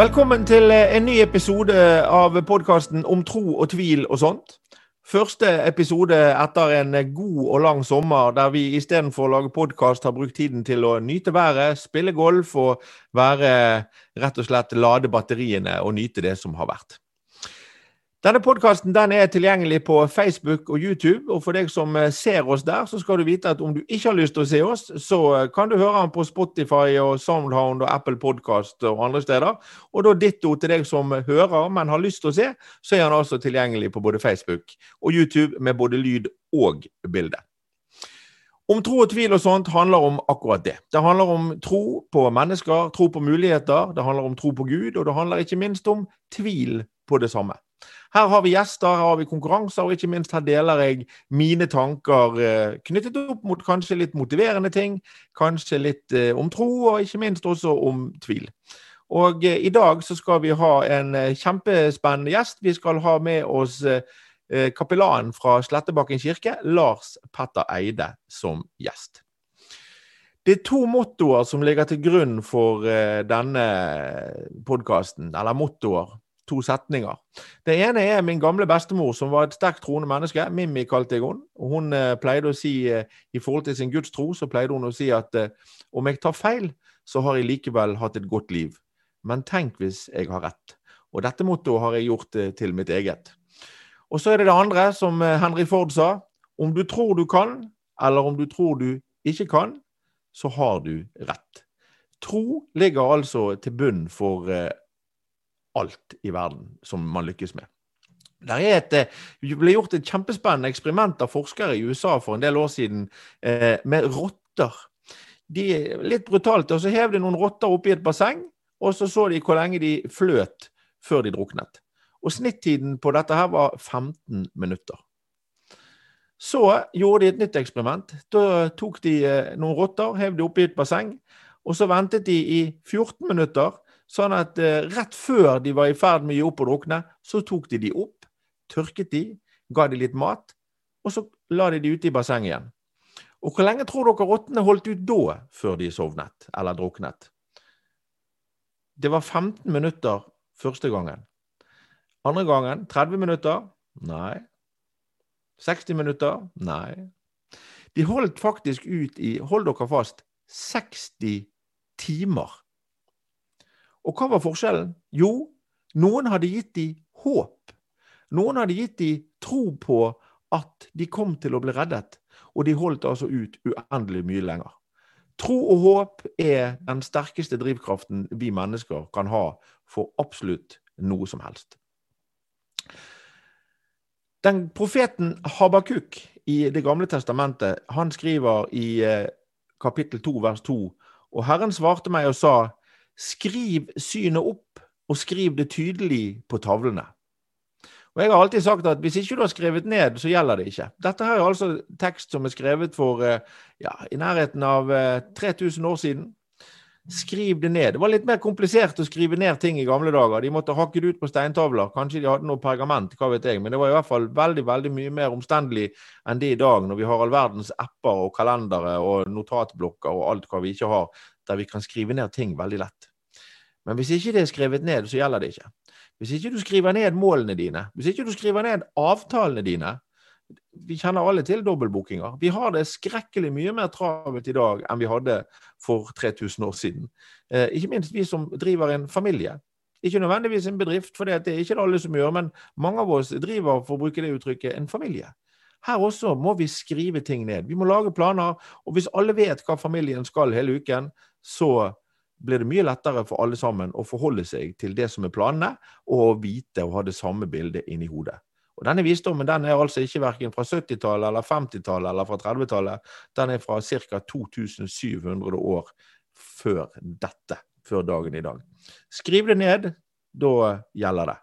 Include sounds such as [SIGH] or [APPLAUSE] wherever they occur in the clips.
Velkommen til eh, en ny episode av podkasten om tro og tvil og sånt. Første episode etter en god og lang sommer der vi istedenfor å lage podkast har brukt tiden til å nyte været, spille golf og være rett og slett lade batteriene og nyte det som har vært. Denne podkasten er tilgjengelig på Facebook og YouTube. og For deg som eh, ser oss der, så skal du vite at om du ikke har lyst til å se oss, så eh, kan du høre den på Spotify og Soundhound og Apple Podcast og andre steder. Og da ditto til deg som hører, men har lyst til å se, så er han altså tilgjengelig på både Facebook og YouTube med både lyd og bilde. Om tro og tvil og sånt handler om akkurat det. Det handler om tro på mennesker, tro på muligheter, det handler om tro på Gud, og det handler ikke minst om tvil på det samme. Her har vi gjester, her har vi konkurranser, og ikke minst her deler jeg mine tanker eh, knyttet opp mot kanskje litt motiverende ting, kanskje litt eh, om tro, og ikke minst også om tvil. Og eh, i dag så skal vi ha en kjempespennende gjest. Vi skal ha med oss kapellanen fra Slettebakken kirke, Lars Petter Eide, som gjest. Det er to mottoer som ligger til grunn for denne podkasten, eller mottoer to setninger. Det ene er min gamle bestemor, som var et sterkt troende menneske. Mimmi kalte jeg henne. Og hun eh, pleide å si, eh, i forhold til sin gudstro, så pleide hun å si at eh, om jeg tar feil, så har jeg likevel hatt et godt liv. Men tenk hvis jeg har rett. Og dette mottoet har jeg gjort til mitt eget. Og så er det det andre, som Henry Ford sa. Om du tror du kan, eller om du tror du ikke kan, så har du rett. Tro ligger altså til bunn for alt i verden som man lykkes med. Et, det eh, ble gjort et kjempespennende eksperiment av forskere i USA for en del år siden eh, med rotter. De, litt brutalt. og Så hev de noen rotter oppi et basseng, og så så de hvor lenge de fløt før de druknet. Og Snittiden på dette her var 15 minutter. Så gjorde de et nytt eksperiment. Da tok de eh, noen rotter, hev de oppi et basseng, og så ventet de i 14 minutter Sånn at eh, rett før de var i ferd med å gi opp og drukne, så tok de de opp, tørket de, ga de litt mat, og så la de de ute i bassenget igjen. Og hvor lenge tror dere rottene holdt ut da, før de sovnet eller druknet? Det var 15 minutter første gangen. Andre gangen 30 minutter? Nei. 60 minutter? Nei. De holdt faktisk ut i, hold dere fast, 60 timer. Og hva var forskjellen? Jo, noen hadde gitt dem håp. Noen hadde gitt dem tro på at de kom til å bli reddet, og de holdt altså ut uendelig mye lenger. Tro og håp er den sterkeste drivkraften vi mennesker kan ha for absolutt noe som helst. Den profeten Habakuk i Det gamle testamentet, han skriver i eh, kapittel 2 vers 2, og Herren svarte meg og sa, Skriv synet opp, og skriv det tydelig på tavlene. Og Jeg har alltid sagt at hvis ikke du har skrevet ned, så gjelder det ikke. Dette her er altså tekst som er skrevet for eh, ja, i nærheten av 3000 eh, år siden. Skriv det ned. Det var litt mer komplisert å skrive ned ting i gamle dager. De måtte hakke det ut på steintavler. Kanskje de hadde noe pergament, hva vet jeg. Men det var i hvert fall veldig veldig mye mer omstendelig enn det i dag, når vi har all verdens apper og kalendere og notatblokker og alt hva vi ikke har, der vi kan skrive ned ting veldig lett. Men hvis ikke det er skrevet ned, så gjelder det ikke. Hvis ikke du skriver ned målene dine, hvis ikke du skriver ned avtalene dine Vi kjenner alle til dobbeltbookinger. Vi har det skrekkelig mye mer travelt i dag enn vi hadde for 3000 år siden. Eh, ikke minst vi som driver en familie. Ikke nødvendigvis en bedrift, for det er ikke det alle som gjør, men mange av oss driver, for å bruke det uttrykket, en familie. Her også må vi skrive ting ned. Vi må lage planer. Og hvis alle vet hva familien skal hele uken, så blir det mye lettere for alle sammen å forholde seg til det som er planene, og vite og ha det samme bildet inni hodet. Og Denne visdommen den er altså ikke verken fra 70-tallet eller 50-tallet eller fra 30-tallet. Den er fra ca. 2700 år før dette, før dagen i dag. Skriv det ned, da gjelder det.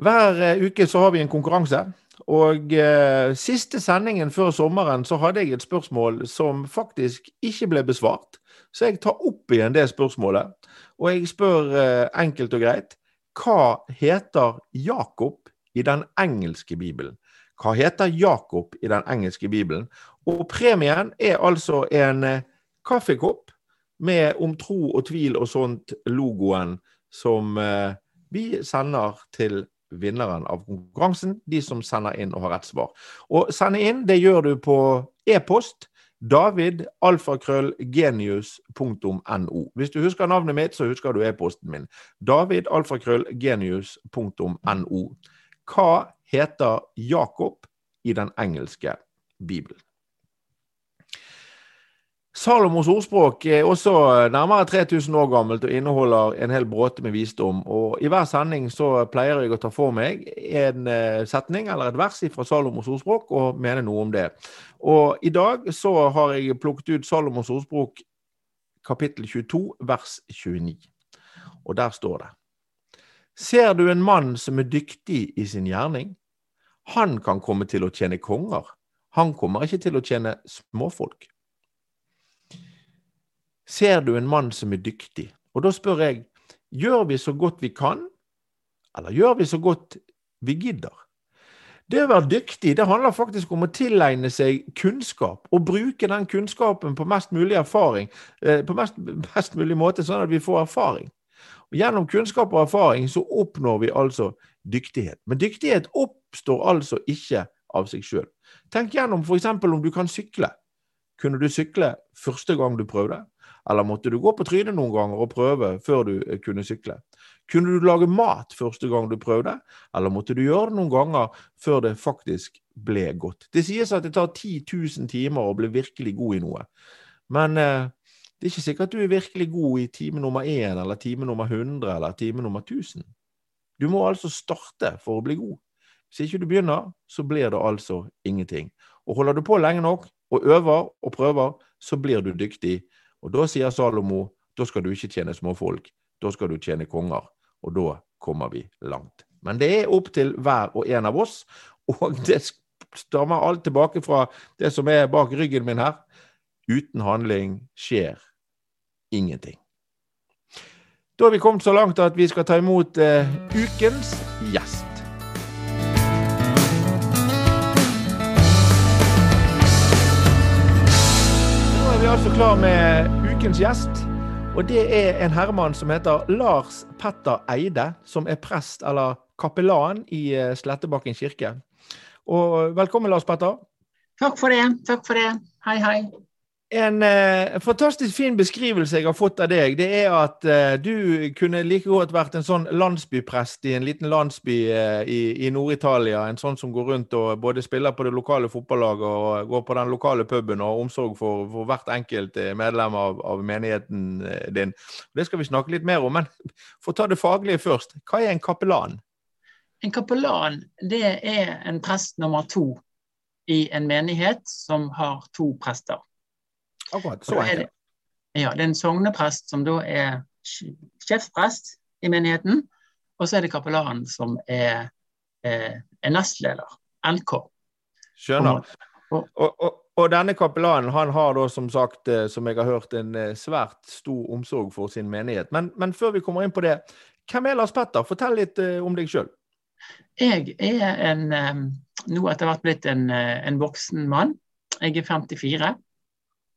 Hver eh, uke så har vi en konkurranse. Og eh, siste sendingen før sommeren så hadde jeg et spørsmål som faktisk ikke ble besvart. Så jeg tar opp igjen det spørsmålet. Og jeg spør eh, enkelt og greit hva heter Jakob i den engelske bibelen? Hva heter Jakob i den engelske bibelen? Og premien er altså en eh, kaffekopp med Om tro og tvil og sånt-logoen som eh, vi sender til vinneren av konkurransen, de som sender inn og har rett svar. Og sende inn, det gjør du på e-post. David, alfakrøllgenius.no. Hvis du husker navnet mitt, så husker du e-posten min. David, alfakrøllgenius.no. Hva heter Jakob i den engelske bibelen? Salomos ordspråk er også nærmere 3000 år gammelt og inneholder en hel bråte med visdom. Og I hver sending så pleier jeg å ta for meg en eh, setning eller et vers fra Salomos ordspråk og mene noe om det. Og I dag så har jeg plukket ut Salomos ordspråk kapittel 22 vers 29. Og der står det Ser du en mann som er dyktig i sin gjerning? Han kan komme til å tjene konger. Han kommer ikke til å tjene småfolk ser du en mann som er dyktig. Og da spør jeg, gjør vi så godt vi kan, eller gjør vi så godt vi gidder? Det å være dyktig det handler faktisk om å tilegne seg kunnskap, og bruke den kunnskapen på mest mulig erfaring, eh, på mest, mest mulig måte, sånn at vi får erfaring. Og Gjennom kunnskap og erfaring så oppnår vi altså dyktighet. Men dyktighet oppstår altså ikke av seg sjøl. Tenk gjennom f.eks. om du kan sykle. Kunne du sykle første gang du prøvde? Eller måtte du gå på trynet noen ganger og prøve før du eh, kunne sykle? Kunne du lage mat første gang du prøvde, eller måtte du gjøre det noen ganger før det faktisk ble godt? Det sies at det tar 10 000 timer å bli virkelig god i noe. Men eh, det er ikke sikkert at du er virkelig god i time nummer én, eller time nummer 100, eller time nummer 1000. Du må altså starte for å bli god. Hvis ikke du begynner, så blir det altså ingenting. Og holder du på lenge nok, og øver og prøver, så blir du dyktig. Og da sier Salomo da skal du ikke tjene småfolk, da skal du tjene konger. Og da kommer vi langt. Men det er opp til hver og en av oss, og det stammer alt tilbake fra det som er bak ryggen min her. Uten handling skjer ingenting. Da har vi kommet så langt at vi skal ta imot uh, ukens gjest. Klar med ukens gjest. Og det er en herremann som heter Lars Petter Eide, som er prest eller kapellan i eh, Slettebakken kirke. Og velkommen, Lars Petter. Takk for det. Takk for det. Hei, hei. En eh, fantastisk fin beskrivelse jeg har fått av deg, det er at eh, du kunne like godt vært en sånn landsbyprest i en liten landsby eh, i, i Nord-Italia. En sånn som går rundt og både spiller på det lokale fotballaget og går på den lokale puben og har omsorg for, for, hvert enkelt eh, medlem av, av, menigheten eh, din. Det skal vi snakke litt mer om, men [LAUGHS] for å ta det faglige først. Hva er en kapellan? En kapellan det er en prest nummer to i en menighet som har to prester. Akkurat, så enkelt. Ja, det er en sogneprest som da er sjefsprest i menigheten. Og så er det kapellanen som er, eh, er nestleder. NK. Skjønner. Og, og, og, denne kapellanen han har da som sagt, eh, som jeg har hørt, en eh, svært stor omsorg for sin menighet. Men, men før vi kommer inn på det, hvem er Lars Petter? Fortell litt om deg sjøl. Jeg er en, nå etter hvert blitt en, en voksen mann. Jeg er 54.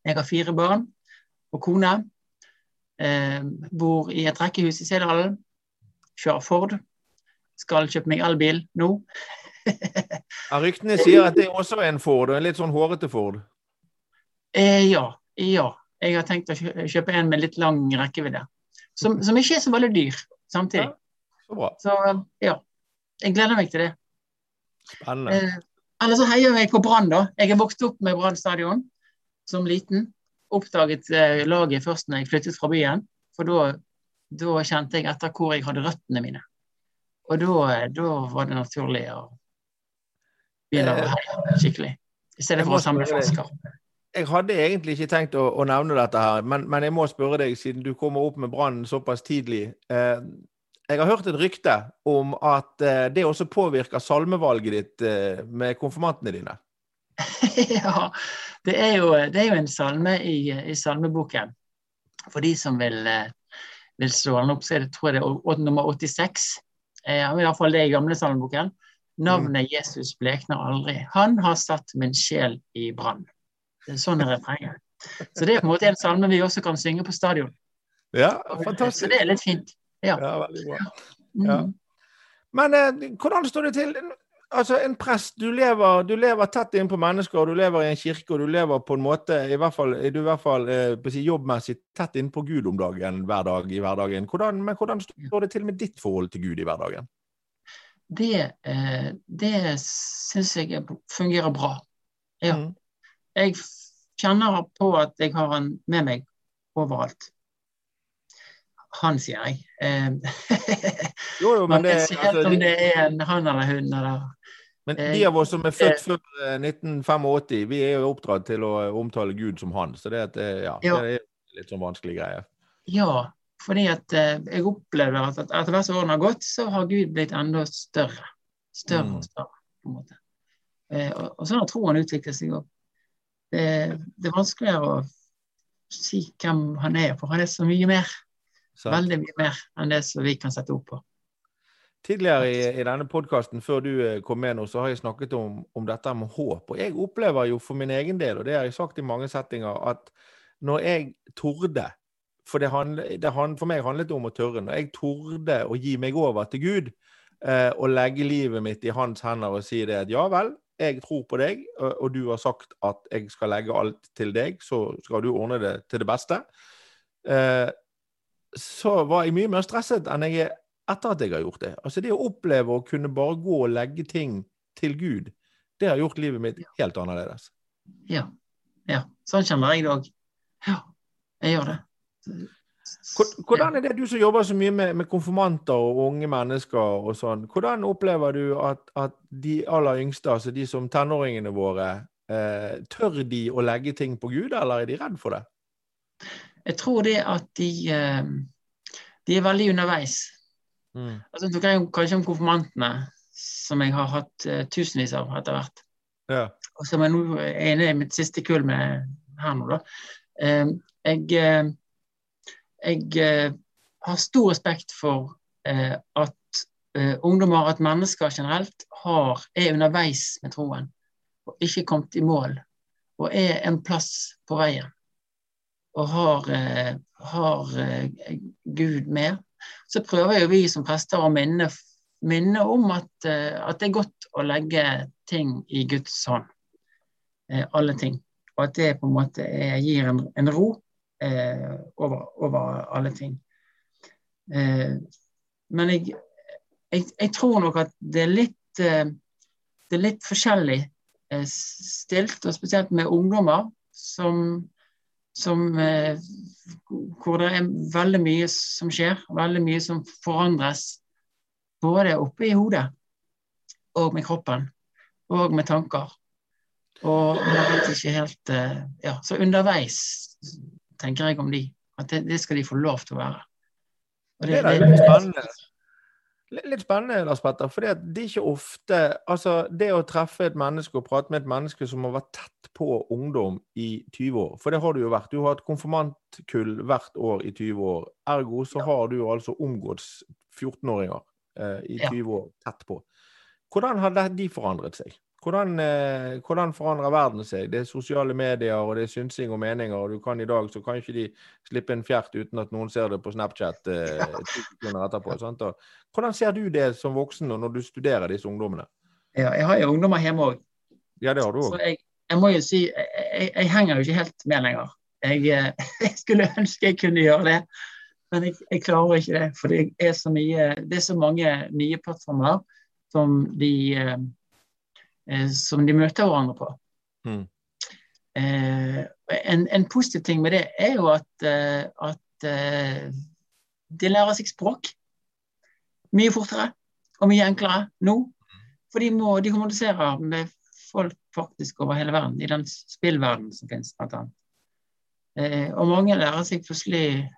Jeg har fire barn og kone. Eh, bor i et rekkehus i Sedalen. Kjører Ford. Skal kjøpe meg elbil nå. [LAUGHS] ja, ryktene sier at det er også en Ford, en litt sånn hårete Ford? Eh, ja. Ja. Jeg har tenkt å kjøpe en med litt lang rekkevidde. Som, som ikke er så veldig dyr samtidig. Ja, så bra. Så ja. Jeg gleder meg til det. Spennende. Eh, eller så heier jeg på Brann, da. Jeg er vokst opp med Brann stadion som liten. Oppdaget eh, laget først når jeg flyttet fra byen. For da kjente jeg etter hvor jeg hadde røttene mine. Og da, var det naturlig å begynne å heie skikkelig. I stedet for å samle flasker. Jeg hadde egentlig ikke tenkt å, å nevne dette, her, men, men, jeg må spørre deg, siden du kommer opp med brannen såpass tidlig. Eh, jeg har hørt et rykte om at eh, det også påvirker salmevalget ditt eh, med konfirmantene dine. [LAUGHS] ja, det er, jo, det er, jo, en salme i, i, salmeboken. For de som vil, eh, vil slå den opp, så er det, tror jeg det er nummer 86. Eh, Iallfall det i gamle salmeboken. Navnet Jesus blekner aldri. Han har satt min sjel i brann. Sånn er refrenget. Så det er på en måte en salme vi også kan synge på stadion. Ja, fantastisk. Så det er litt fint. Ja. Ja, veldig bra. Mm. Ja. Men eh, hvordan står det til? Altså, En prest, du lever, du lever tett innpå mennesker, og du lever i en kirke, og du lever på en måte, i hvert fall, du i hvert fall eh, jobbmessig tett innpå Gud om dagen hver dag i hverdagen. Hvordan, men hvordan står det til med ditt forhold til Gud i hverdagen? Det, eh, det syns jeg er- fungerer bra. Ja. Mm. Jeg kjenner på at jeg har han med meg overalt. Han, sier jeg. Eh, [LAUGHS] Jo, jo, men det, jeg ser altså, om det, det er en han eller hun eller men eh, de av oss som er født eh, før eh, 1985, vi er jo oppdratt til å omtale Gud som han. Så det, at, eh, ja, Ja. det er litt sånn vanskelig greie. Ja, fordi at eh, jeg opplever at, etter hvert som årene har gått, så har Gud blitt enda større. Større Mm. og større, på en måte. Eh, og, og sånn har troen utviklet seg òg. Det, det er vanskeligere å si hvem han er, for han er så mye mer. Sant? Veldig mye mer enn det som vi kan sette opp på. Tidligere i, i denne podkasten, før du eh, kom med nå, så har jeg snakket om, om dette med håp. Og jeg opplever jo for min egen del, og det har jeg sagt i mange settinger, at når jeg torde For, det handl, det handl, for meg handlet det om å tørre. Når jeg torde å gi meg over til Gud eh, og legge livet mitt i hans hender og si det at ja vel, jeg tror på deg, og, og du har sagt at jeg skal legge alt til deg, så skal du ordne det til det beste. Eh, så var jeg mye mer stresset enn jeg er etter at jeg har gjort det. Altså Det å oppleve å kunne bare gå og legge ting til Gud, det har gjort livet mitt helt annerledes. Ja. ja. Sånn kjenner jeg det òg. Ja, jeg gjør det. Hvordan er det du som jobber så mye med, med konfirmanter og unge mennesker og sånn, hvordan opplever du at, at de aller yngste, altså de som tenåringene våre, eh, tør de å legge ting på Gud, eller er de redd for det? Jeg tror det at de, eh, de er veldig underveis. Altså, du kan jo kanskje om konfirmantene, som jeg har hatt uh, tusenvis av etter hvert. Ja. og som jeg nå er inne i mitt siste kull med her nå, da. Uh, jeg uh, jeg eh, har stor respekt for at ungdommer, at mennesker generelt, har, er underveis med troen. Og ikke kommet i mål. Og er en plass på veien. Og har, har Gud med. Så prøver jo vi som prester å minne, minne om at, eh, at det er godt å legge ting i Guds hånd. Eh, alle ting. Og at det på en måte gir en, en ro eh, over, over alle ting. Eh, men jeg, jeg, jeg, tror nok at det er litt, eh, det er litt forskjellig eh, stilt, og spesielt med ungdommer som, som eh, hvor det er veldig mye som skjer, veldig mye som forandres. Både oppe i hodet og med kroppen, og med tanker. Og jeg vet ikke helt eh, Ja, så underveis tenker jeg om de. At det, det skal de få lov til å være. Og Det er veldig spennende. Litt spennende, Lars Petter. For det er ikke ofte Altså, det å treffe et menneske og prate med et menneske som har vært tett på ungdom i 20 år, for det har du jo vært. Du har hatt konfirmantkull hvert år i 20 år. Ergo så har du altså omgått 14-åringer eh, i Ja. 20 år tett på. Hvordan har de forandret seg? Hvordan, eh, hvordan forandrer verden seg? Det er sosiale medier, og det er synsing og meninger, og du kan i dag så kan ikke de slippe en fjert uten at noen ser det på Snapchat [LAUGHS] eh, etterpå. Sant? Og hvordan ser du det som voksen og når du studerer disse ungdommene? Ja, jeg har jo ungdommer hjemme òg. Ja, det har du Så jeg, jeg må jo si jeg, jeg, henger jo ikke helt med lenger. Jeg, eh, [LAUGHS] jeg skulle ønske jeg kunne gjøre det, men jeg, jeg klarer ikke det. For det er så mye Det er så mange nye plattformer som de eh, som de møter hverandre på. Mm. Eh, en, en positiv ting med det er jo at, eh, at eh, de lærer seg språk mye fortere og mye enklere nå. For de, må, de kommuniserer med folk faktisk over hele verden, i den spillverdenen som finnes, blant annet. Eh, og mange lærer seg plutselig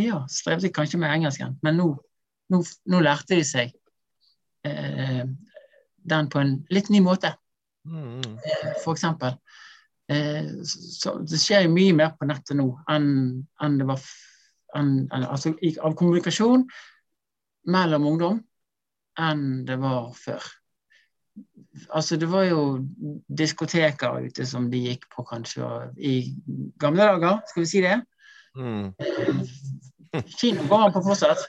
Ja, strevde kanskje med engelsken, men nå, nå, nå lærte de seg eh, den på en litt ny måte, Mm, mm. for eksempel. Eh, så det skjer jo mye mer på nettet nå enn, enn det var enn, altså, av kommunikasjon mellom ungdom enn det var før. Altså, det var jo diskoteker ute som de gikk på kanskje i gamle dager, skal vi si det. Mm. Kino går man på fortsatt.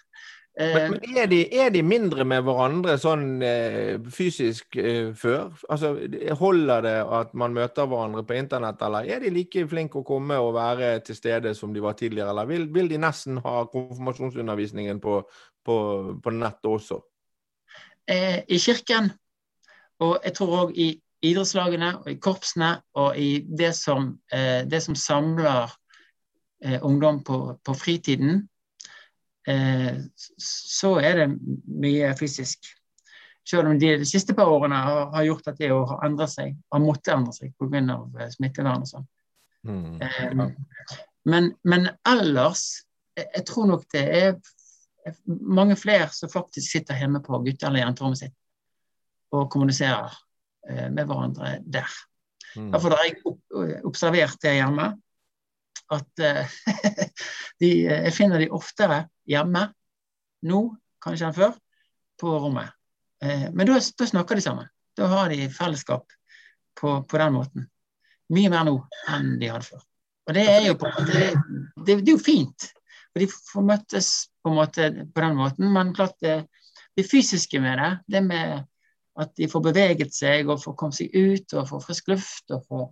Men, Eh, men er, de, er de mindre med hverandre sånn eh, fysisk eh, før? Altså, Holder det at man møter hverandre på internett, eller er de like flinke å komme og være til stede som de var tidligere? Eller vil, vil de nesten ha konfirmasjonsundervisningen på, på, på nettet også? eh, I kirken, og jeg tror òg i idrettslagene og i korpsene og i det som, eh, det som samler eh, ungdom på, på fritiden, eh, så er det mye fysisk. Selv om de, de siste par årene har, har gjort at det har endret seg, har måttet endre seg pga. smittevern og sånn. Mm. Eh, men, men ellers, jeg, jeg tror nok det er mange flere som faktisk sitter hjemme på gutte- eller jenterommet sitt og kommuniserer eh, med hverandre der. Mm. Derfor har jeg observert det hjemme. At uh, [LAUGHS] de, jeg finner de oftere hjemme nå, kanskje enn før, på rommet. Eh, men da, da snakker de sammen. Da har de fellesskap på, på den måten. Mye mer nå enn de hadde før. Og det er jo på det, det, det er jo fint. Og de får møttes på måte på den måten, men klart det, det fysiske med det, det med at de får beveget seg og får komme seg ut og får frisk luft og får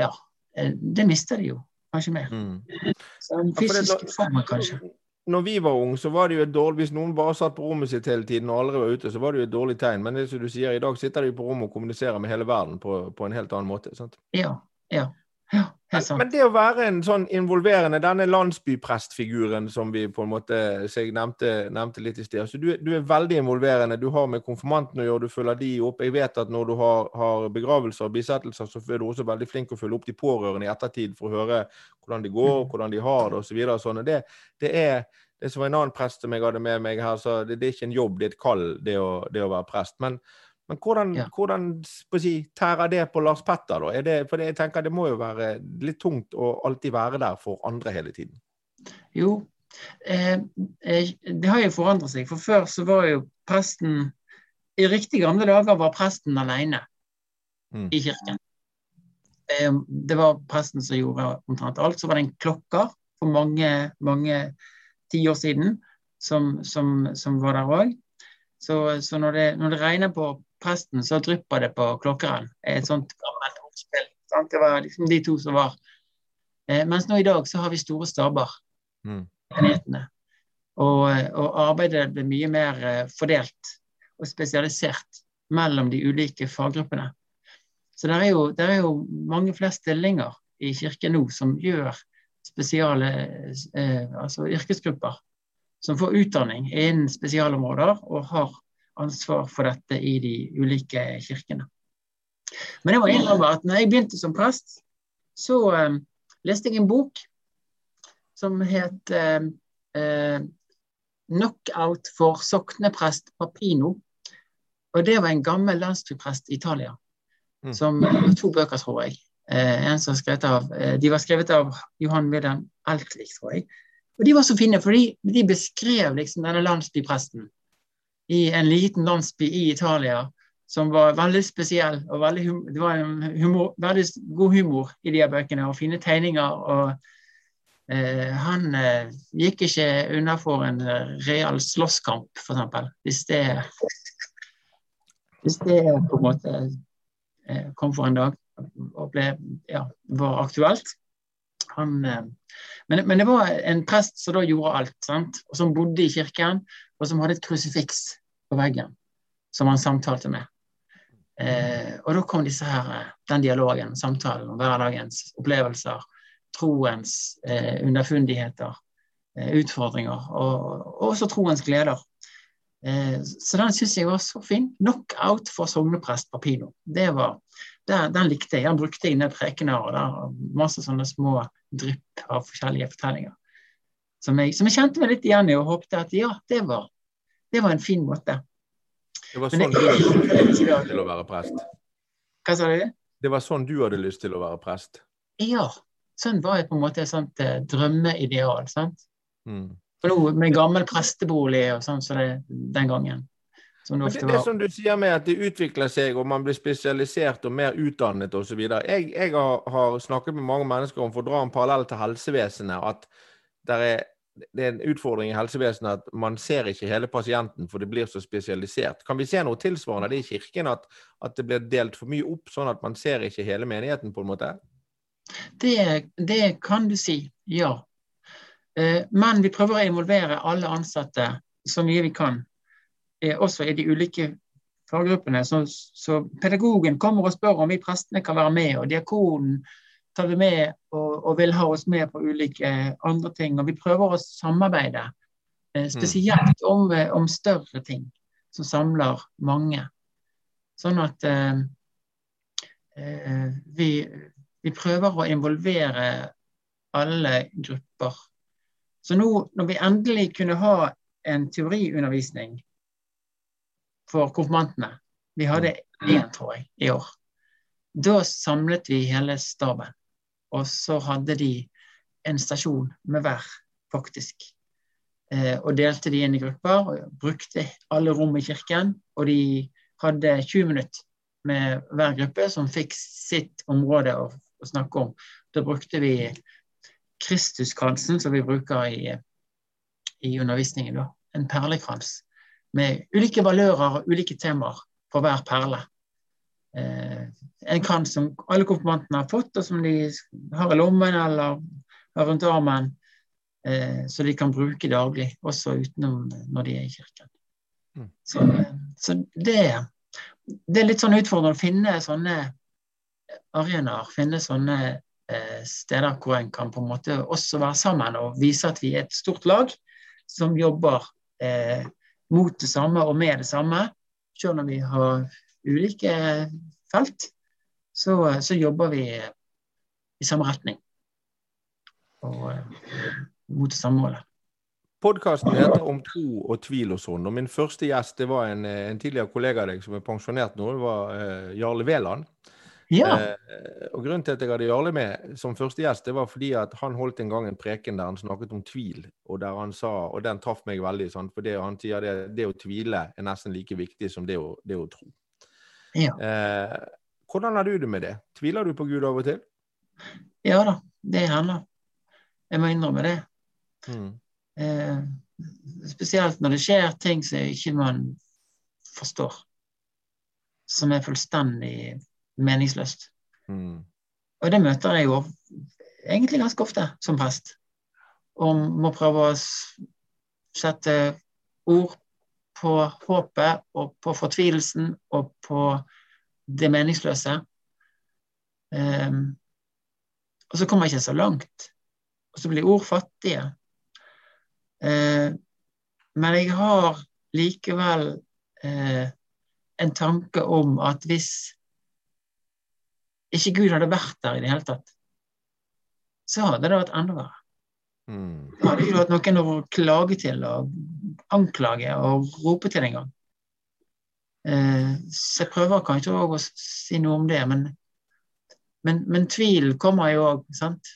Ja, eh, det mister de jo kanskje mer. Mm. Så den fysiske formen, kanskje. Når vi var unge, så var det jo et dårlig Hvis noen bare satt på rommet sitt hele tiden og aldri var ute, så var det jo et dårlig tegn. Men det som du sier, i dag sitter de på rommet og kommuniserer med hele verden på, på en helt annen måte. sant? Ja. Ja. ja. Men det å være en sånn involverende, denne landsbyprestfiguren som vi på en måte nevnte, nevnte litt i sted. Så du, du er veldig involverende. Du har med konfirmantene å gjøre, du følger de opp. Jeg vet at når du har, har begravelser og bisettelser, så er du også veldig flink å følge opp de pårørende i ettertid for å høre hvordan de går, hvordan de har det osv. Så sånn. det, det er det som var en annen prest som jeg hadde med meg her, så det, det er ikke en jobb, det er et kall, det å, det å være prest. Men, men hvordan, Ja. hvordan si, tærer det på Lars Petter, da? Det, for det, jeg tenker det må jo være litt tungt å alltid være der for andre hele tiden. Jo, eh, eh, det har jo forandret seg. For før så var jo presten I riktig gamle dager var presten alene Mm. i kirken. Eh, det var presten som gjorde omtrent alt. Så var det en klokker for mange, mange tiår siden som, som, som var der òg. Så, så når, det, når det regner på presten, så drypper det på klokkeren. Et sånt gammelt ordspill. sant? Det var liksom de to som var. Eh, mens nå i dag så har vi store staber Mm. Og, og arbeidet ble mye mer eh, fordelt og spesialisert mellom de ulike faggruppene. Så det er jo, er jo mange flere stillinger i kirken nå som gjør spesiale eh, altså yrkesgrupper som får utdanning innen spesialområder og har ansvar for dette i de ulike kirkene. Men jeg må innrømme at når jeg begynte som prest, så eh, leste jeg en bok som het eh, eh, 'Knockout for sokneprest Papino'. Og det var en gammel landsbyprest i Italia. Mm. Som To bøker, tror jeg. Eh, en som skrevet av, eh, de var skrevet av Johan Wilhelm Elkvik, tror jeg. Og de var så fine, for de beskrev liksom denne landsbypresten i en liten landsby i Italia som var veldig spesiell. og veldig Det var humor, veldig god humor i de bøkene, og fine tegninger. og Eh, han eh, gikk ikke unna for en eh, real slåsskamp, f.eks. Hvis det Hvis det på en måte kom for en dag og ble, ja, var aktuelt. Han, men, men det var en prest som da gjorde alt, sant? og som bodde i kirken, og som hadde et krusifiks på veggen som han samtalte med. Eh, og da kom disse her, eh, den dialogen, samtalen om hverdagens opplevelser troens eh, underfundigheter, eh, utfordringer, og, og også troens gleder. Eh, så den syns jeg var så fin. 'Knockout for sogneprest Papino'. Det var, der, Den likte jeg. Den brukte jeg ned prekener, og masse sånne små drypp av forskjellige fortellinger. Som jeg, som jeg kjente meg litt igjen i, og håpte at ja, det var, det var en fin måte. Det var sånn jeg, du hadde lyst til å være prest. Hva sa du? Det var sånn du hadde lyst til å være prest. Ja. Sånn var jeg på en måte et sånt eh, drømmeideal. sant? Mm. For nå med gammel prestebolig og sånn så det den gangen, Som det det, det som du sier med at det utvikler seg, og man blir spesialisert og mer utdannet osv. Jeg, jeg har, har snakket med mange mennesker om, for å dra en parallell til helsevesenet, at der er, det er en utfordring i helsevesenet at man ser ikke hele pasienten, for det blir så spesialisert. Kan vi se noe tilsvarende det i kirken, at, at det blir delt for mye opp, sånn at man ser ikke hele menigheten, på en måte? Det, det kan du si, ja. Eh, Men vi prøver å involvere alle ansatte så mye vi kan, eh, også i de ulike faggruppene. Så, så pedagogen kommer og spør om vi prestene kan være med, og diakonen tar vi med og, og vil ha oss med på ulike andre ting. Og vi prøver å samarbeide, eh, spesielt om, eh, om større ting som samler mange. Sånn at eh, eh, vi, vi prøver å involvere alle grupper. Så nå når vi endelig kunne ha en teoriundervisning for konfirmantene Vi hadde én, tror jeg, i år. Da samlet vi hele staben. Og så hadde de en stasjon med hver, faktisk. Eh, og delte de inn i grupper. og Brukte alle rom i kirken. Og de hadde 20 minutter med hver gruppe som fikk sitt område å, å snakke om. Da brukte vi Kristuskransen, som vi bruker i, i undervisningen. Da. En perlekrans med ulike valører og ulike temaer på hver perle. Eh, en krans som alle konfirmantene har fått, og som de har i lommen eller har rundt armen. Eh, så de kan bruke daglig, også utenom når de er i kirken. Mm. Så, så det, det er litt sånn utfordrende å finne sånne arenaer, finne sånne eh, steder hvor en kan på en måte også være sammen og vise at vi er et stort lag som jobber eh, mot det samme og med det samme. Selv om vi har ulike felt, så, så jobber vi i samme retning. Og eh, mot det samme målet. Podkasten heter Om tro og tvil og sånn. Og min første gjest det var en, en tidligere kollega av deg som er pensjonert nå. Det var uh, Jarle Veland. Ja, Uh, og Grunnen til at jeg hadde Jarle med som første gjest, det var fordi at han holdt en gang en preken der han snakket om tvil. Og der han sa, og den traff meg veldig, sant? for det, han sier det, det å tvile er nesten like viktig som det å, det å tro. Ja. Eh, hvordan har du det med det? Tviler du på Gud av og til? ja da, det hender. Jeg må innrømme det. Mm. Eh, spesielt når det skjer ting som ikke man forstår. Som er fullstendig meningsløst. Mm. Og det møter jeg jo egentlig ganske ofte som prest. Og må prøve å sette ord på håpet og på fortvilelsen og på det meningsløse. Um, og så kommer jeg ikke så langt. Og så blir ord fattige. Uh, men jeg har likevel uh, en tanke om at hvis ikke Gud hadde vært der i det hele tatt, så hadde det vært enda verre. Mm. Da hadde ikke hatt noen å klage til og anklage og rope til engang. Eh, så jeg prøver kanskje òg å si noe om det, men, men, men tvil kommer jo òg, sant.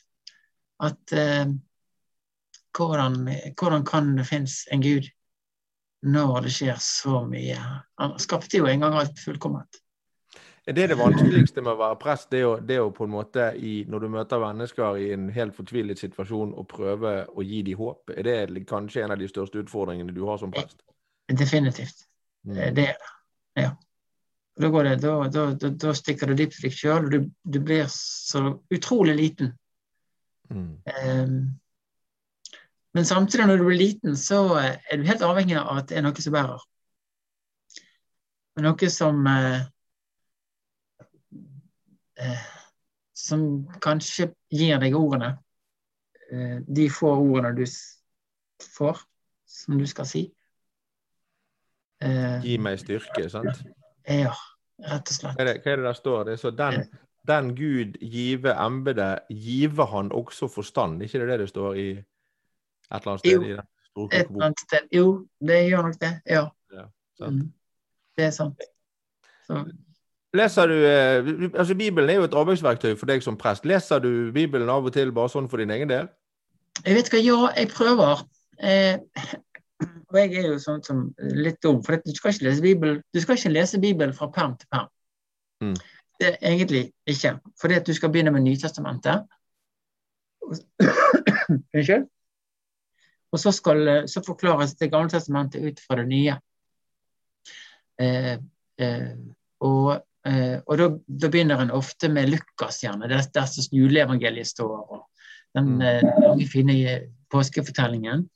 At eh, hvordan, hvordan kan det finnes en Gud når det skjer så mye? Han skapte jo en gang alt fullkomment. Er det det vanskeligste med å være prest? Det å, det å på en måte, i, når du møter mennesker i en helt fortvilet situasjon, og prøve å gi dem håp? Er det kanskje en av de største utfordringene du har som prest? Definitivt. Mm. Eh, Det er det. Ja. Da, går det, da, da, da, stikker du dypt i deg sjøl, og du, du blir så utrolig liten. Mm. Um, men samtidig, når du blir liten, så eh, er du helt avhengig av at det er noe som bærer. Noe som eh, eh, Som kanskje gir deg ordene. Eh, de få ordene du får, som du skal si. Eh, Gi meg styrke, sant? ja, rett og slett. Hva er det, hva er det der står? Det er så den, den Gud give embedet, give han også forstand. ikke det det det står i et eller annet sted Jo. Et eller annet sted. Jo, det gjør nok det. Ja. sant? Mm. Det er sant. Så, Leser du, eh, altså Bibelen er jo et arbeidsverktøy for deg som prest. Leser du Bibelen av og til bare sånn for din egen del? jeg vet hva, ja, jeg prøver. Eh, og jeg er jo sånn som litt dum, for du skal ikke lese Bibelen, du skal ikke lese Bibelen fra perm til perm. Mm. Det egentlig ikke. Fordi at du skal begynne med Nytestamentet. Unnskyld. Og så, skal, så forklares Det gamle testamentet ut fra det nye. Eh, eh, og og da, da, begynner en ofte med Lukas, gjerne. Der, der som juleevangeliet står. og Den Mm. eh, lange, fine påskefortellingen.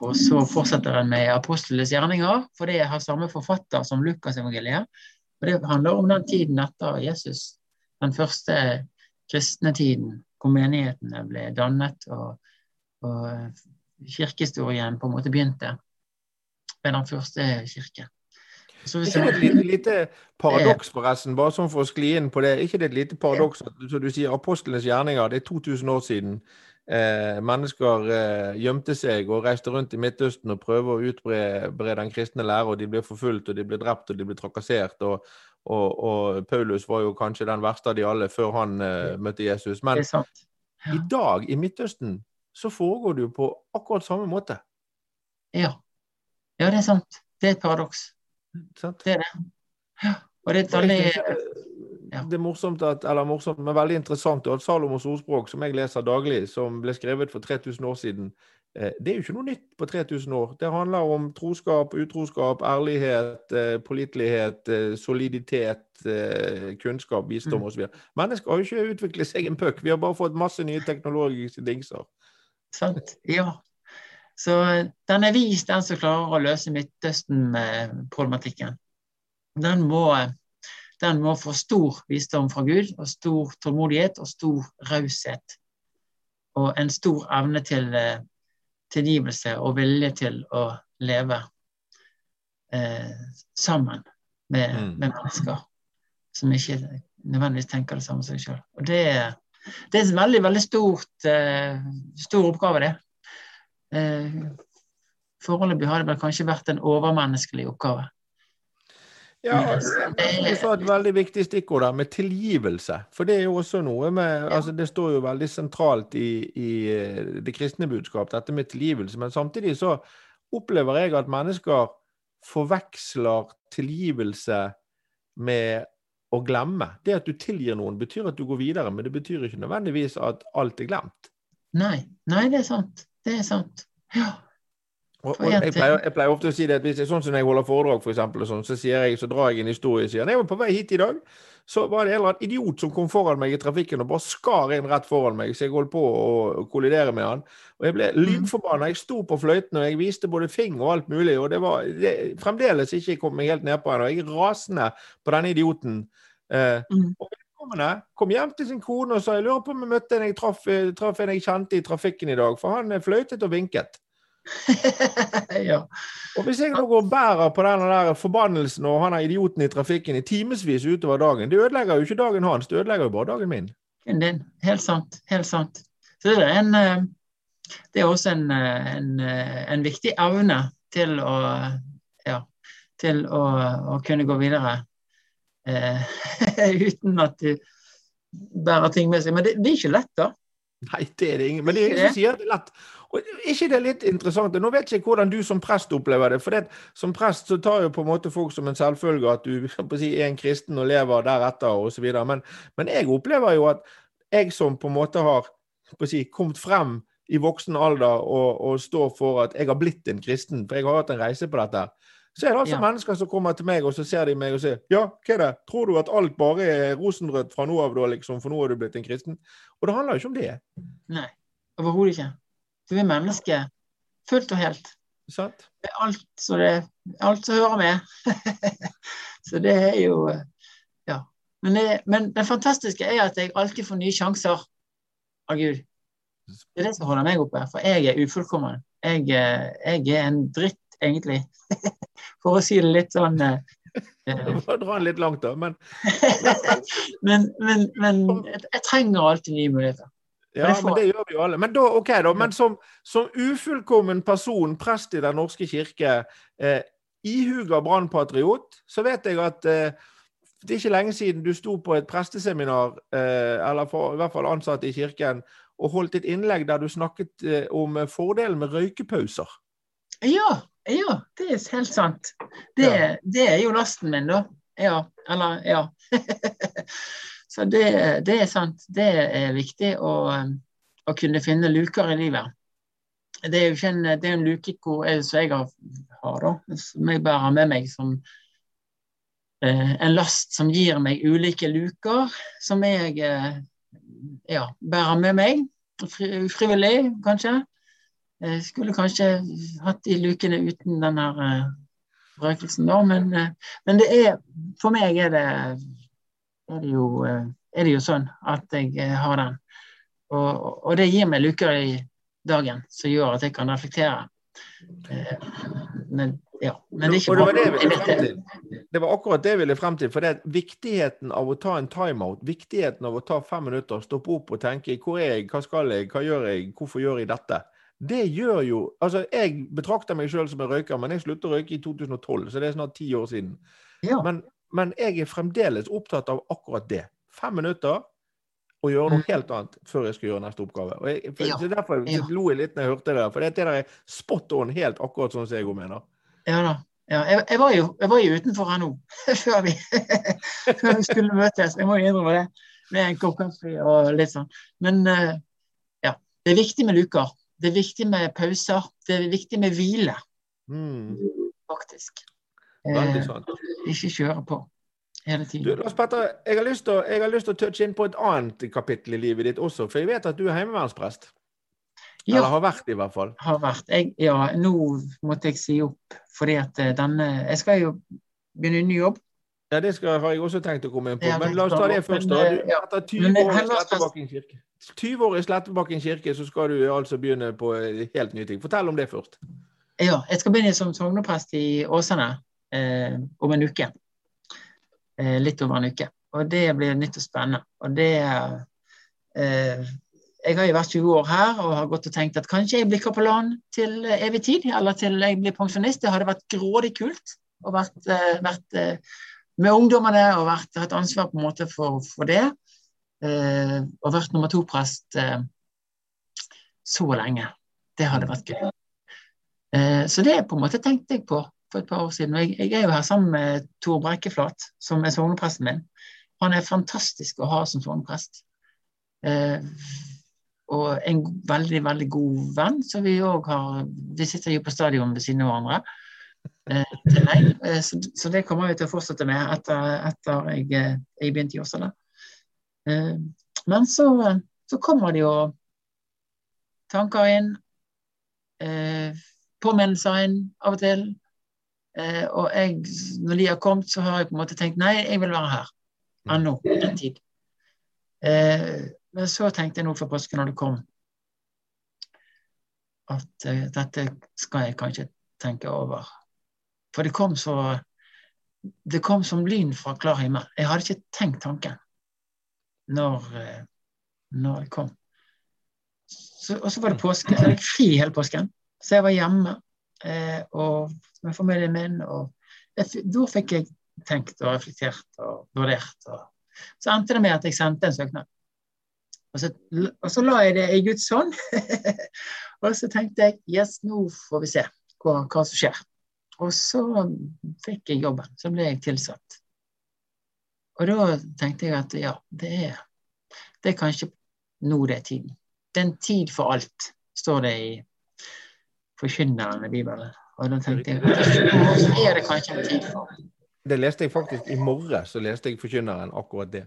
Og så fortsetter en med apostlenes gjerninger, for det har samme forfatter som Lukasevangeliet. Og det handler om den tiden etter Jesus. Den første kristne tiden, hvor menighetene ble dannet og, og kirkehistorien på en måte begynte med den første kirke. Så hvis det et lite, lite paradoks, forresten, bare sånn for å skli inn på det. Ikke det et lite paradoks at så du sier, apostlenes gjerninger, det er 2000 år siden. Eh, mennesker eh, gjemte seg og reiste rundt i Midtøsten og prøvde å utbre den kristne lære, og de ble forfulgt, og de ble drept, og de ble trakassert. Og, og, og Paulus var jo kanskje den verste av de alle før han eh, møtte Jesus. Men er. Ja. i dag, i Midtøsten, så foregår det jo på akkurat samme måte. Ja. ja, det er sant. Det er et paradoks. Sant? Det er det. Ja. Og det er veldig ja. Det er morsomt at, eller morsomt, men veldig interessant at Salomos ordspråk, som jeg leser daglig, som ble skrevet for 3000 år siden, eh, det er jo ikke noe nytt på 3000 år. Det handler om troskap, utroskap, ærlighet, eh, pålitelighet, eh, soliditet, kunnskap, visdom Mm. osv. Mennesker har jo ikke utviklet seg en puck. Vi har bare fått masse nye teknologiske dingser. sant. Ja. Så den er vis, den som klarer å løse Midtøsten-problematikken. Den må, den må få stor visdom fra Gud, og stor tålmodighet og stor raushet. Og en stor evne til eh, tilgivelse og vilje til å leve eh, sammen med, Mm. med mennesker som ikke nødvendigvis tenker det samme som seg sjøl. Og det, det er en veldig, veldig stort, eh, stor oppgave, det. Eh, Foreløpig har det vel kanskje vært en overmenneskelig oppgave. Ja, Du sa et veldig viktig stikkord der, med tilgivelse. For det er jo også noe med altså Det står jo veldig sentralt i, i eh, det kristne budskap, dette med tilgivelse. Men samtidig så opplever jeg at mennesker forveksler tilgivelse med å glemme. Det at du tilgir noen, betyr at du går videre, men det betyr ikke nødvendigvis at alt er glemt. Nei, nei, det er sant. Det er sant. Ja. Og, og jeg, pleier, jeg pleier ofte å si det at hvis jeg, sånn som når jeg holder foredrag, for eksempel, sånn, så, jeg, så drar jeg en historie og sier når jeg var på vei hit i dag, så var det en eller annen idiot som kom foran meg i trafikken og bare skar inn rett foran meg, så jeg holdt på å kollidere med han. Og jeg ble lynforbanna. Jeg sto på fløyten og jeg viste både fing og alt mulig, og det var det, fremdeles ikke kom meg helt nedpå ennå. Jeg er rasende på denne idioten. Eh, Mm. og vedkommende kom hjem til sin kone og sa jeg lurer på om jeg møtte en jeg traff, eh, traff en jeg kjente i trafikken i dag, for han eh, fløytet og vinket. [LAUGHS] ja. Og hvis jeg nå går og bærer på den der forbannelsen og han er idioten i trafikken i timevis utover dagen, det ødelegger jo ikke dagen hans, det ødelegger jo bare dagen min. Din. Helt sant. Helt sant. Så det er en eh, Det er også en, en, en viktig evne til å ja, til å, å kunne gå videre [LAUGHS] uten at du bærer ting med seg. Men det, det er ikke lett, da. Nei, det er det ingen. Men det er sier det er lett. Og ikke det er litt interessant? Nå vet jeg ikke hvordan du som prest opplever det. For det, som prest så tar jo på en måte folk som en selvfølge at du [LAUGHS] si, er en kristen og lever deretter osv. Men, men jeg opplever jo at jeg som på en måte har si, kommet frem i voksen alder og, og står for at jeg har blitt en kristen, for jeg har hatt en reise på dette. Så er det altså Ja. mennesker som kommer til meg, og så ser de meg og sier Ja, hva er det? Tror du at alt bare er rosenrødt fra nå av, da, liksom, for nå har du blitt en kristen? Og det handler jo ikke om det. Nei. Overhodet ikke. Du er menneske fullt og helt. Sant? Det er alt, så det, alt som hører med. [LAUGHS] så det er jo Ja. Men det, men det fantastiske er at jeg alltid får nye sjanser av Gud. Det er det som holder meg oppe, for jeg er ufullkommen. Jeg, eh, jeg er en dritt, egentlig. [LAUGHS] For å si det litt sånn du får dra den litt langt, da. Men, [LAUGHS] Men, men, men jeg, jeg trenger alltid nye muligheter. ja, får- men det gjør vi jo alle. Men da, okay, da, men som, som ufullkommen person, prest i Den norske kirke, eh, ihuga brannpatriot, så vet jeg at eh, det er ikke lenge siden du sto på et presteseminar, eh, eller for, i hvert fall ansatt i kirken, og holdt et innlegg der du snakket eh, om fordelen med røykepauser. Ja, Ja, det er helt sant. Det, Ja. det er jo lasten min, da. Ja. Eller, ja. [LAUGHS] Så det, det er sant. Det er viktig å, um, å kunne finne luker i livet. Det er jo ikke en, det er en luke jeg, som jeg har, har da, som jeg bærer med meg som eh, en last som gir meg ulike luker, som jeg eh, ja, bærer med meg. Fri, frivillig, kanskje. Jeg skulle kanskje hatt de lukene uten den her eh, røkelsen, da, men, eh, men det er For meg er det, er det, jo, eh, er det jo sånn at jeg eh, har den. Og, og det gir meg luker i dagen som gjør at jeg kan reflektere. Eh, men ja, men det det var det. Det var akkurat det jeg ville frem til. For det er viktigheten av å ta en timeout, viktigheten av å ta fem minutter, stoppe opp og tenke hvor er jeg, hva skal jeg, hva gjør jeg, hvorfor gjør jeg dette? Det gjør jo Altså, jeg betrakter meg sjøl som en røyker, men jeg sluttet å røyke i 2012, så det er snart ti år siden. Ja. Men, men jeg er fremdeles opptatt av akkurat det. Fem minutter og gjøre noe Mm. helt annet før jeg skal gjøre neste oppgave. Og jeg, for, Ja. så Derfor Ja. lo jeg litt når jeg hørte det. For det, der er spot on helt akkurat sånn som jeg òg mener. Ja da. Ja, jeg, jeg, var jo, jeg var jo utenfor her nå, [LAUGHS] før vi, [LAUGHS] før vi skulle møtes. Jeg må jo innrømme det. Med en kopp kaffe og litt sånn. Men eh, ja, det er viktig med luker. Det er viktig med pauser. Det er viktig med hvile, Mm, faktisk. Eh, ikke kjøre på hele Du, tiden. Lars Petter, jeg har lyst til å, touche inn på et annet kapittel i livet ditt også. For jeg vet at du er heimevernsprest. Eller har vært, i hvert fall. har vært. Jeg, ja, nå måtte jeg si opp fordi at eh, denne Jeg skal jo begynne en ny jobb. Ja, Det skal, har jeg også tenkt å komme inn på. Men la oss ta det først. da. Du, eh, etter 20 eh, år i Slettebakken kirke 20 år i Slettebakken kirke, så skal du altså begynne på eh, helt nye ting. Fortell om det først. Ja, jeg skal begynne som sogneprest i Åsane eh, om en uke. Eh, litt over en uke. Og det blir nytt og spennende. Og det eh, Jeg har jo vært 20 år her og har gått og tenkt at kanskje jeg blir kapellan til eh, evig tid, eller til jeg blir pensjonist. Det hadde vært grådig kult å vært, vært med ungdommene og vært, hatt ansvar på en måte for, for det. Eh, og vært nummer to-prest eh, så lenge. Det hadde vært gøy. Eh, Så det på en måte tenkte jeg på for et par år siden. Jeg, jeg er jo her sammen med Tor Brekkeflat, som er sognepresten min. Han er fantastisk å ha som sogneprest. Eh, og en veldig, veldig god venn, så vi òg har Vi sitter jo på stadion ved siden av hverandre. Eh, til meg. Eh, så, så det kommer vi til å fortsette med etter, etter jeg, eh, jeg begynte i Åsane. Men så, så kommer det jo tanker inn. Påminnelser inn av og til. Og jeg, når de har kommet, så har jeg på en måte tenkt nei, jeg vil være her. Ennå en tid. Men så tenkte jeg nå for påske når det kom, at dette skal jeg kanskje tenke over. For det kom så Det kom som lyn fra klar himmel. Jeg hadde ikke tenkt tanken når, eh, når jeg kom. Så, og så var det påske. Så jeg fikk fri hele påsken. Så jeg var hjemme eh, og med familien min. Og jeg, da fikk jeg tenkt og reflektert og vurdert. Og, så endte det med at jeg sendte en søknad. Og så, og så la jeg det i Guds hånd. [LAUGHS] og så tenkte jeg yes, nå får vi se hva, hva som skjer. Og så fikk jeg jobben. Så ble jeg tilsatt. Og da tenkte jeg at ja, det er, det er kanskje nå det er tiden. Det er en tid for alt, står det i Forkynneren i Bibelen. Og da tenkte jeg at så er det kanskje en tid for Det leste jeg faktisk i morges, så leste jeg Forkynneren akkurat det.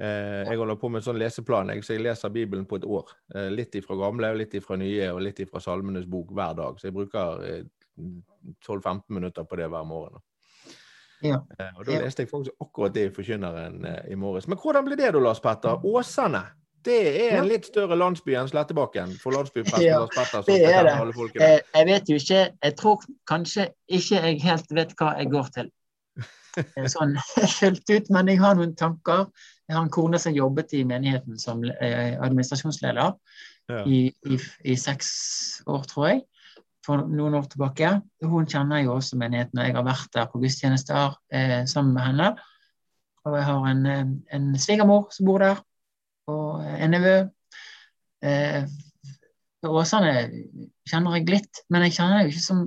Eh, jeg holder på med en sånn leseplan, så jeg leser Bibelen på et år. Eh, litt ifra gamle, litt ifra nye, og litt ifra Salmenes bok hver dag. Så jeg bruker eh, 12-15 minutter på det hver morgen. Ja. Eh, og da leste jeg faktisk akkurat det i Forkynneren eh, i morges. Men hvordan ble det da, Lars Petter? Åsane? Det er en litt større landsby enn Slettebakken for landsbypresten Ja, Lars Petter. det er det. folkene. Eh, jeg vet jo ikke Jeg tror kanskje ikke jeg helt vet hva jeg går til. [LAUGHS] Sånn [LAUGHS] fullt ut, men jeg har noen tanker. Jeg har en kone som jobbet i menigheten som administrasjonsleder Ja. i, i, i seks år, tror jeg. For noen år tilbake. Hun kjenner jo også menigheten, og jeg har vært der på gudstjenester eh, sammen med henne. Og jeg har en, eh, en svigermor som bor der, og en nevø. Eh, Åsane kjenner jeg litt, men jeg kjenner jo ikke som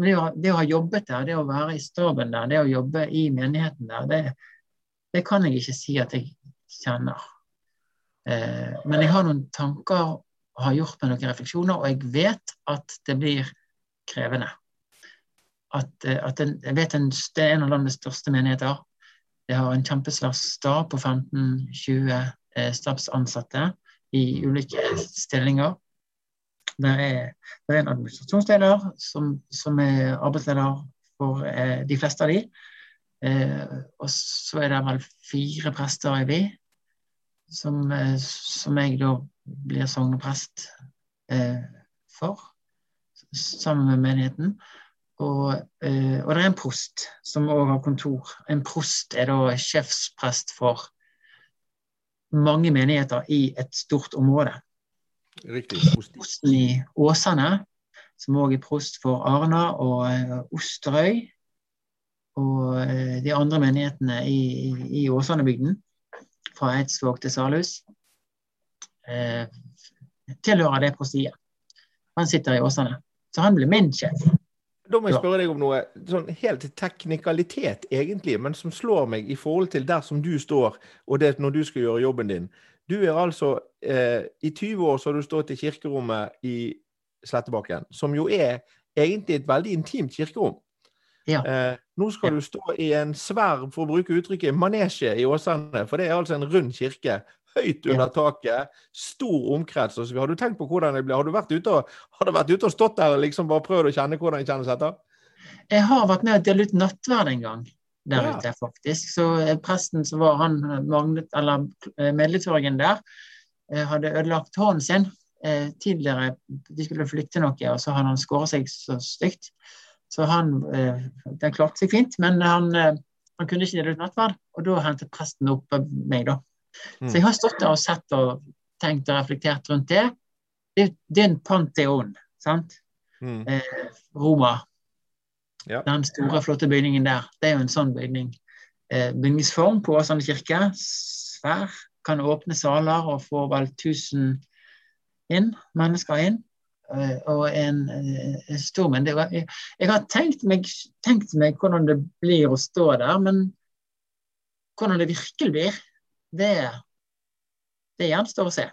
som det å, det å, ha jobbet der, det å være i staben der, det å jobbe i menigheten der, det, det kan jeg ikke si at jeg kjenner. Eh, men jeg har noen tanker og har gjort meg noen refleksjoner, og jeg vet at det blir krevende. At, eh, at en, jeg vet en, Det er en av landets største menigheter. Det har en kjempesvær stab på 15-20 eh, stabsansatte i ulike stillinger. Det er, det er en administrasjonsleder som, som, er arbeidsleder for eh, de fleste av de. Eh, og så er det vel fire prester i vi, som, eh, som jeg da blir sogneprest eh, for, sammen med menigheten. Og, eh, og, det er en prost som òg har kontor. En prost er da sjefsprest for mange menigheter i et stort område. Riktig. Prosten i Åsane, som òg er prost for Arna og uh, Osterøy. Og uh, de andre menighetene i, i, i Åsanebygden, fra Eidsvåg til Salhus, eh, tilhører det prostiet. Han sitter i Åsane. Så han blir min sjef. Da må jeg spørre deg om noe sånn helt teknikalitet, egentlig, men som slår meg i forhold til der som du står, og det når du skal gjøre jobben din. Du er altså eh, I 20 år så har du stått i kirkerommet i Slettebakken, som jo er egentlig et veldig intimt kirkerom. Ja. Eh, nå skal du stå i en svær, for å bruke uttrykket, manesje i Åsane. For det er altså en rund kirke. Høyt under ja. taket, stor omkrets osv. Har du tenkt på hvordan det blir? Har du vært ute og, har du vært ute og stått der og liksom bare prøvd å kjenne hvordan det kjennes etter? Jeg har vært med og delt ut nattverd en gang der ja. ute, faktisk. Så eh, presten som var han eh, Magnet, eller eh, der, hadde ødelagt hånden sin tidligere. De skulle flytte noe, og så hadde han skåret seg så stygt. Så han Den klarte seg fint, men han, han kunne ikke dele ut nattverd. Og da hentet presten opp meg, da. Så jeg har stått der og sett og tenkt og reflektert rundt det. Det, det er en panteon, sant? Mm. Eh, Roma ja. Den store, flotte bygningen der. Det er jo en sånn bygning. Eh, bygningsform på Åsane kirke. Svær. Kan åpne saler og få vel 1000 inn, mennesker inn. Eh, og en, eh, stor Men det, jeg, jeg, har tenkt meg, tenkt meg, hvordan det blir å stå der, men hvordan det virkelig blir, det, det gjenstår å se.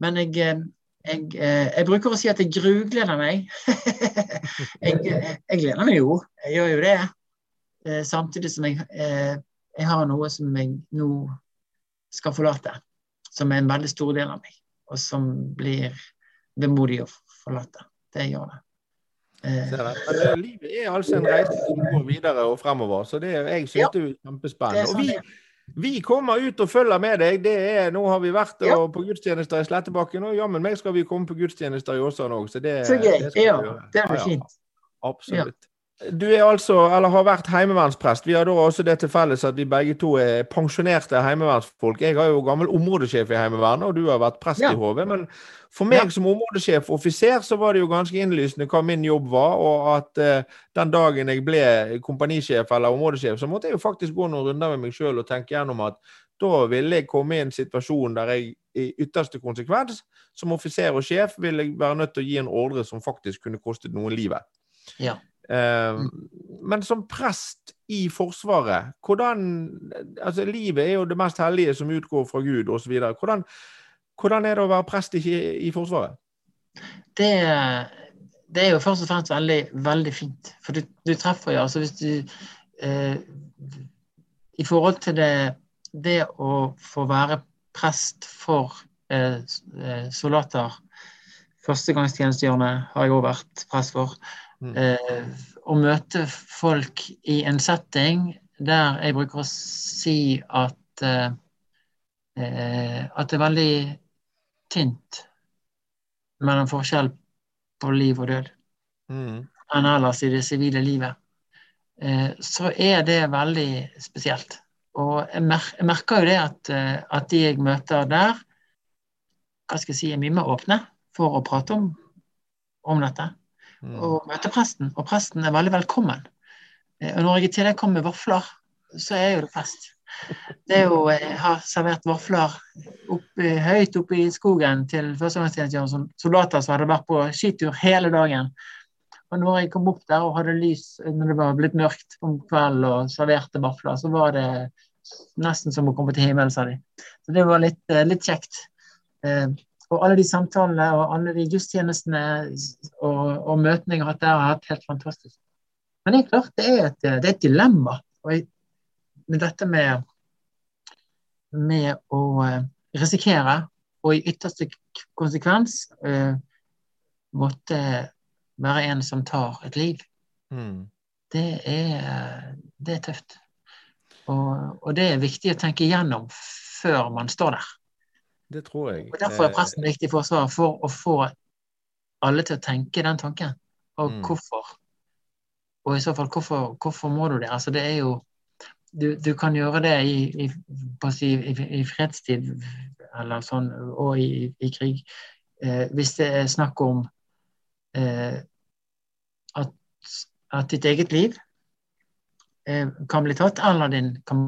Men jeg, eh, jeg, jeg, bruker å si at jeg grugleder meg. [LAUGHS] jeg, jeg, gleder meg jo, jeg gjør jo det. Samtidig som jeg, jeg, har noe som jeg nå skal forlate. Som er en veldig stor del av meg, og som blir vemodig å forlate. Det gjør det. Men livet er altså en reise som går videre og fremover, så det, er, jeg synes ja, det er kjempespennende. Og vi, vi kommer ut og følger med deg. det er, Nå har vi vært ja. på gudstjenester i Slettebakken, og jammen meg skal vi komme på gudstjenester i Åsane òg. Så det, så gøy. det ja. Det ja, fint. Absolutt. Du er altså, eller har vært heimevernsprest. Vi har da også det til felles at vi begge to er pensjonerte heimevernsfolk. Jeg er jo gammel områdesjef i Heimevernet, og du har vært prest ja. i HV. Men for meg ja. som områdesjef og offiser, så var det jo ganske innlysende hva min jobb var. Og at uh, den dagen jeg ble kompanisjef eller områdesjef, så måtte jeg jo faktisk gå noen runder med meg sjøl og tenke gjennom at da ville jeg komme i en situasjon der jeg i ytterste konsekvens, som offiser og sjef, ville jeg være nødt til å gi en ordre som faktisk kunne kostet noen livet. Ja. Uh, men som prest i Forsvaret, hvordan altså Livet er jo det mest hellige som utgår fra Gud osv. Hvordan, hvordan er det å være prest i, i Forsvaret? Det, det, er jo først og fremst veldig, veldig fint. For du, du treffer jo altså hvis du eh, I forhold til det, det å få være prest for eh, soldater Førstegangstjenestegjørende har jeg òg vært prest for. Mm. Eh, å møte folk i en setting der jeg bruker å si at eh, at det er veldig tynt mellom forskjell på liv og død mm. enn ellers i det sivile livet. Eh, så er det veldig spesielt. Og jeg, mer jeg merker jo det at, eh, at, de jeg møter der, hva skal jeg si, er mye mer åpne for å prate om, om dette mm. Og møte presten. Og presten er veldig velkommen. Eh, og når jeg i tillegg kommer med vafler, så er jo det fest. Det er jo, Jeg eh, har servert vafler opp, høyt oppe i skogen til førstegangstjenestegjørende soldater som hadde vært på skitur hele dagen. Og når jeg kom opp der og hadde lys når det var blitt mørkt om kvelden og serverte vafler, så var det nesten som å komme til himmelen, sa de. Så det var litt, eh, litt kjekt. Og alle de samtalene og alle de gudstjenestene og, og møtene jeg har hatt der, har vært helt fantastisk. Men det er klart, det er et, det er et dilemma. Jeg, med dette med, med å eh, risikere, og i ytterste konsekvens uh, måtte være en som tar et liv, mm. det, er, det, er, tøft. Og, og, det er viktig å tenke igjennom før man står der. Det tror jeg. Og Derfor er presten viktig for Forsvaret, for å få alle til å tenke den tanken. Og mm. hvorfor. Og i så fall, hvorfor, hvorfor må du det? Altså, det er jo du, du, kan gjøre det i, i, si, i, i fredstid eller sånn, og i, krig. Eh, hvis det er snakk om eh, at, at, ditt eget liv eh, kan bli tatt, eller din kan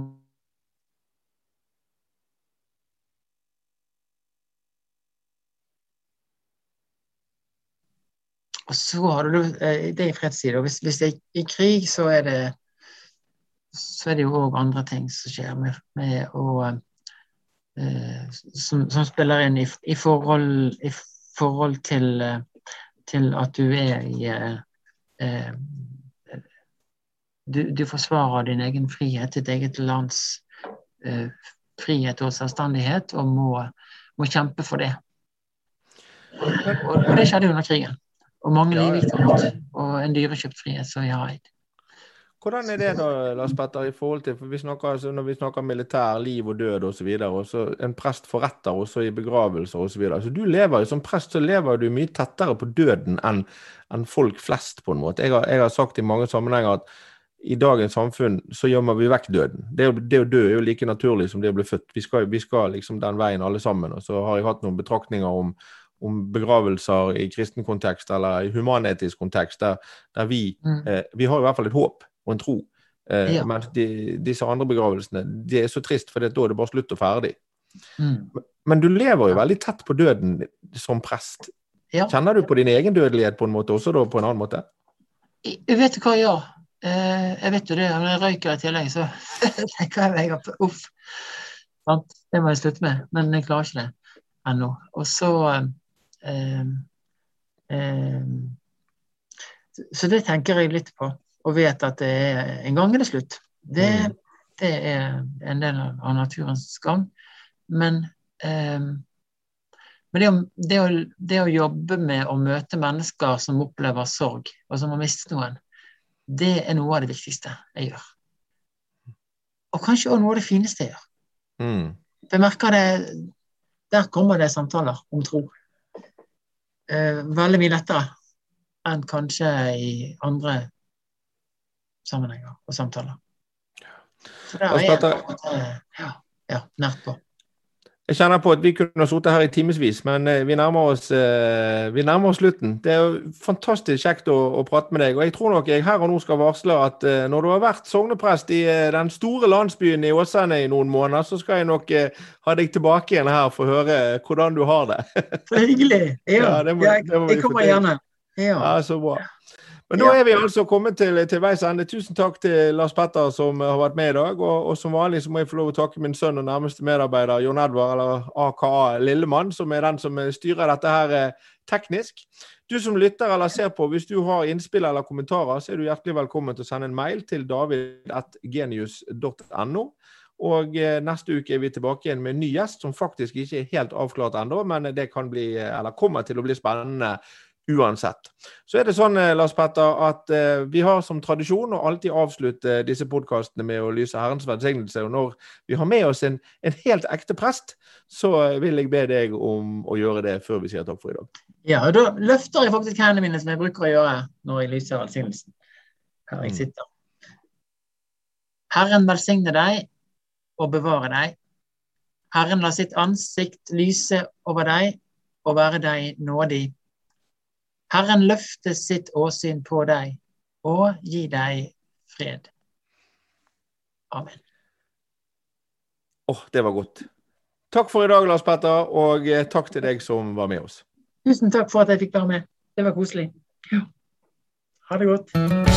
Så har du eh, det i fredstid. Og hvis, hvis det er i krig, så er det så er det jo òg andre ting som skjer med, med å eh, som, som, spiller inn i, i, forhold, i forhold, til, eh, til at du er i eh, eh, du, du, forsvarer din egen frihet, ditt eget lands eh, frihet og selvstendighet, og må, må kjempe for det. Og, og, det skjedde under krigen. Og mange liv gikk tapt. Og en dyrekjøpt frihet som vi har eid. Hvordan er det da, Lars Petter, i forhold til for vi snakker, altså, Når vi snakker militær, liv og død osv., og så en prest forretter også i begravelser osv. Så du lever jo som prest så lever du mye tettere på døden enn en folk flest, på en måte. Jeg har, jeg har, sagt i mange sammenhenger at i dagens samfunn så gjemmer vi vekk døden. Det, det, å dø er jo like naturlig som det å bli født. Vi skal, vi skal liksom den veien alle sammen. Og så har jeg hatt noen betraktninger om, om begravelser i kristen kontekst eller i humanetisk kontekst, der, der vi, mm. eh, vi har i hvert fall et håp og en tro. Eh, ja. Mens de, disse andre begravelsene de er så trist, for da er det bare slutt og ferdig. Mm. Men du lever jo veldig tett på døden som prest. Ja. Kjenner du på din egen dødelighet på en måte også, da, på en annen måte? Jeg vet hva, ja. Eh, jeg vet jo det. Når jeg røyker i tillegg, så [LAUGHS] tenker jeg at uff. Det må jeg slutte med. Men jeg klarer ikke det ennå. Og så eh, Så det tenker jeg litt på og vet at det er en gang er det slutt. Det, mm. det er en del av naturens gang. Men, eh, men det, å, det, å, det, å, jobbe med å møte mennesker som opplever sorg, og som har mistet noen, det er noe av det viktigste jeg gjør. Og kanskje også noe av det fineste jeg gjør. Mm. Jeg merker det Der kommer det samtaler om tro. Eh, veldig mye lettere enn kanskje i andre sammenhenger og samtaler. Så der er jeg på en måte ja, ja, nært på. Jeg kjenner på at vi kunne sittet her i timevis, men eh, vi nærmer, oss, eh, vi nærmer oss slutten. Det er jo fantastisk kjekt å, å, prate med deg. Og jeg tror nok jeg her og nå skal varsle at uh, når du har vært sogneprest i den store landsbyen i Åsane i noen måneder, så skal jeg nok ha deg tilbake igjen her for å høre hvordan du har det. Så hyggelig. [LAUGHS] Ja, ja må, jeg, jeg kommer gjerne. Ja. ja, så bra. Men da er vi altså kommet til, til veis ende. Tusen takk til Lars Petter som har vært med i dag. Og, og, som vanlig så må jeg få lov å takke min sønn og nærmeste medarbeider Jon Edvard, eller AKA Lillemann, som er den som styrer dette her eh, teknisk. Du som lytter eller ser på, hvis du har innspill eller kommentarer, så er du hjertelig velkommen til å sende en mail til david.genius.no. Og eh, neste uke er vi tilbake igjen med en ny gjest som faktisk ikke er helt avklart ennå, men det kan bli, eller kommer til å bli spennende uansett. Så er det sånn, eh, Lars Petter, at eh, vi har som tradisjon å alltid avslutte disse podkastene med å lyse Herrens velsignelse. Og når vi har med oss en, en, helt ekte prest, så vil jeg be deg om å gjøre det før vi sier takk for i dag. Ja, og da løfter jeg faktisk hendene mine, som jeg bruker å gjøre når jeg lyser velsignelsen. Her jeg mm. sitter. Herren velsigne deg og bevare deg. Herren la sitt ansikt lyse over deg og være deg nådig. Herren løfte sitt åsyn på deg og gi deg fred. Amen. Åh, oh, det var godt. Takk for i dag, Lars Petter, og eh, takk til deg som var med oss. Tusen takk for at jeg fikk være med. Det var koselig. Ja. Ha det godt.